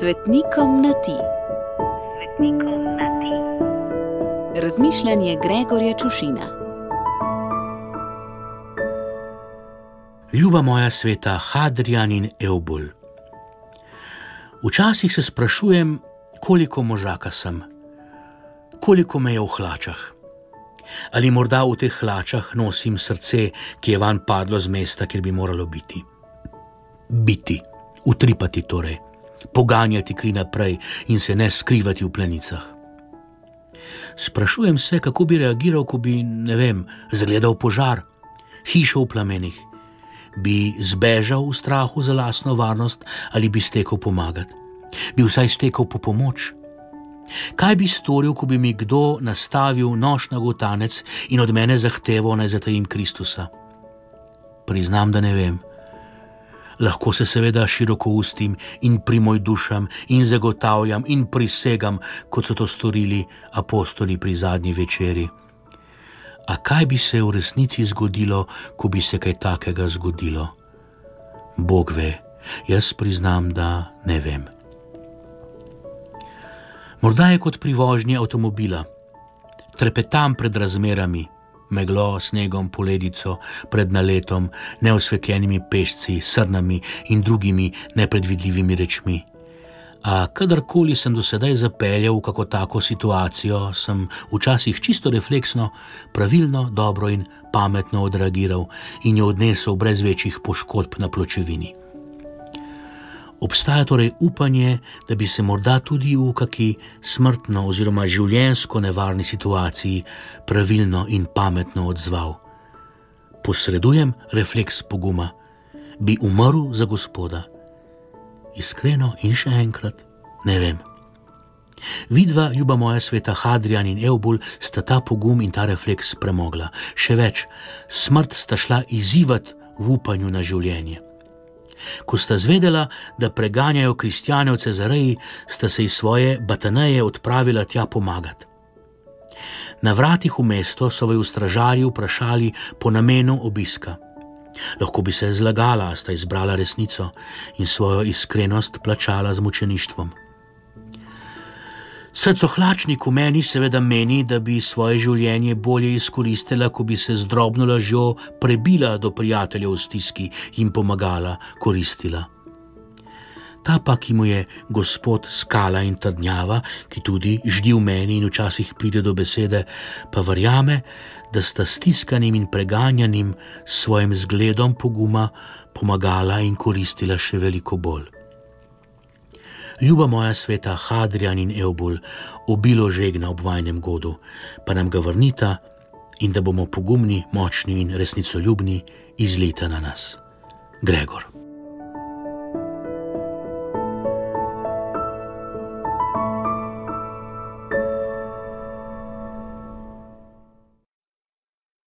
Svetnikom na ti. Svetnikom na ti. Razmišljanje Gregorja Čušina. Ljuba moja sveta, Hadrian in Eubul. Včasih se sprašujem, koliko možaka sem, koliko me je v hlačah. Ali morda v teh hlačah nosim srce, ki je van padlo z mesta, kjer bi moralo biti. Biti, utripati torej poganjati kri naprej in se ne skrivati v plenicah. Sprašujem se, kako bi reagiral, ko bi, ne vem, zagledal požar, hišo v plamenih. Bi zbežal v strahu za lastno varnost ali bi stekel pomagati? Bi vsaj stekel po pomoč? Kaj bi storil, ko bi mi kdo nastavil nož na gotanec in od mene zahteval naj zatajim Kristusa? Priznam, da ne vem lahko se seveda široko ustim in primoj dušam in zagotavljam in prisegam, kot so to storili apostoli pri zadnji večeri. A kaj bi se v resnici zgodilo, ko bi se kaj takega zgodilo? Bog ve, jaz priznam, da ne vem. Morda je kot pri vožnji avtomobila, trepetam pred razmerami meglo, snegom, poledico, pred naletom, neosvetljenimi pešci, srnami in drugimi nepredvidljivimi rečmi. A kadarkoli sem do sedaj zapeljal v kako tako situacijo, sem včasih čisto refleksno, pravilno, dobro in pametno odreagiral in jo odnesel brez večjih poškodb na pločevini. Obstaja torej upanje, da bi se morda tudi v kaki smrtno oziroma življensko nevarni situaciji pravilno in pametno odzval. Posredujem refleks poguma, bi umrl za gospoda. Iskreno in še enkrat, ne vem. Vidva, ljuba moja sveta Hadrian in Eubul, sta ta pogum in ta refleks premogla. Še več, smrt sta šla izzivati v upanju na življenje. Ko sta zvedela, da preganjajo kristjane v Cezareji, sta se iz svoje bataneje odpravila tja pomagati. Na vratih v mesto so vaju stražarji vprašali po namenu obiska. Lahko bi se zlagala, sta izbrala resnico in svojo iskrenost plačala z mučeništvom. Srcohlačnik v meni seveda meni, da bi svoje življenje bolje izkoristila, ko bi se z drobno lažjo prebila do prijateljev v stiski in pomagala, koristila. Ta pa, ki mu je gospod skala in trdnjava, ki tudi ždi v meni in včasih pride do besede, pa verjame, da sta stiskanim in preganjanim s svojim zgledom poguma pomagala in koristila še veliko bolj ljuba moja sveta Hadrian in Eubul, obilo žegna ob vajnem godu, pa nam ga vrnita in da bomo pogumni, močni in resnicoljubni iz leta na nas. Gregor.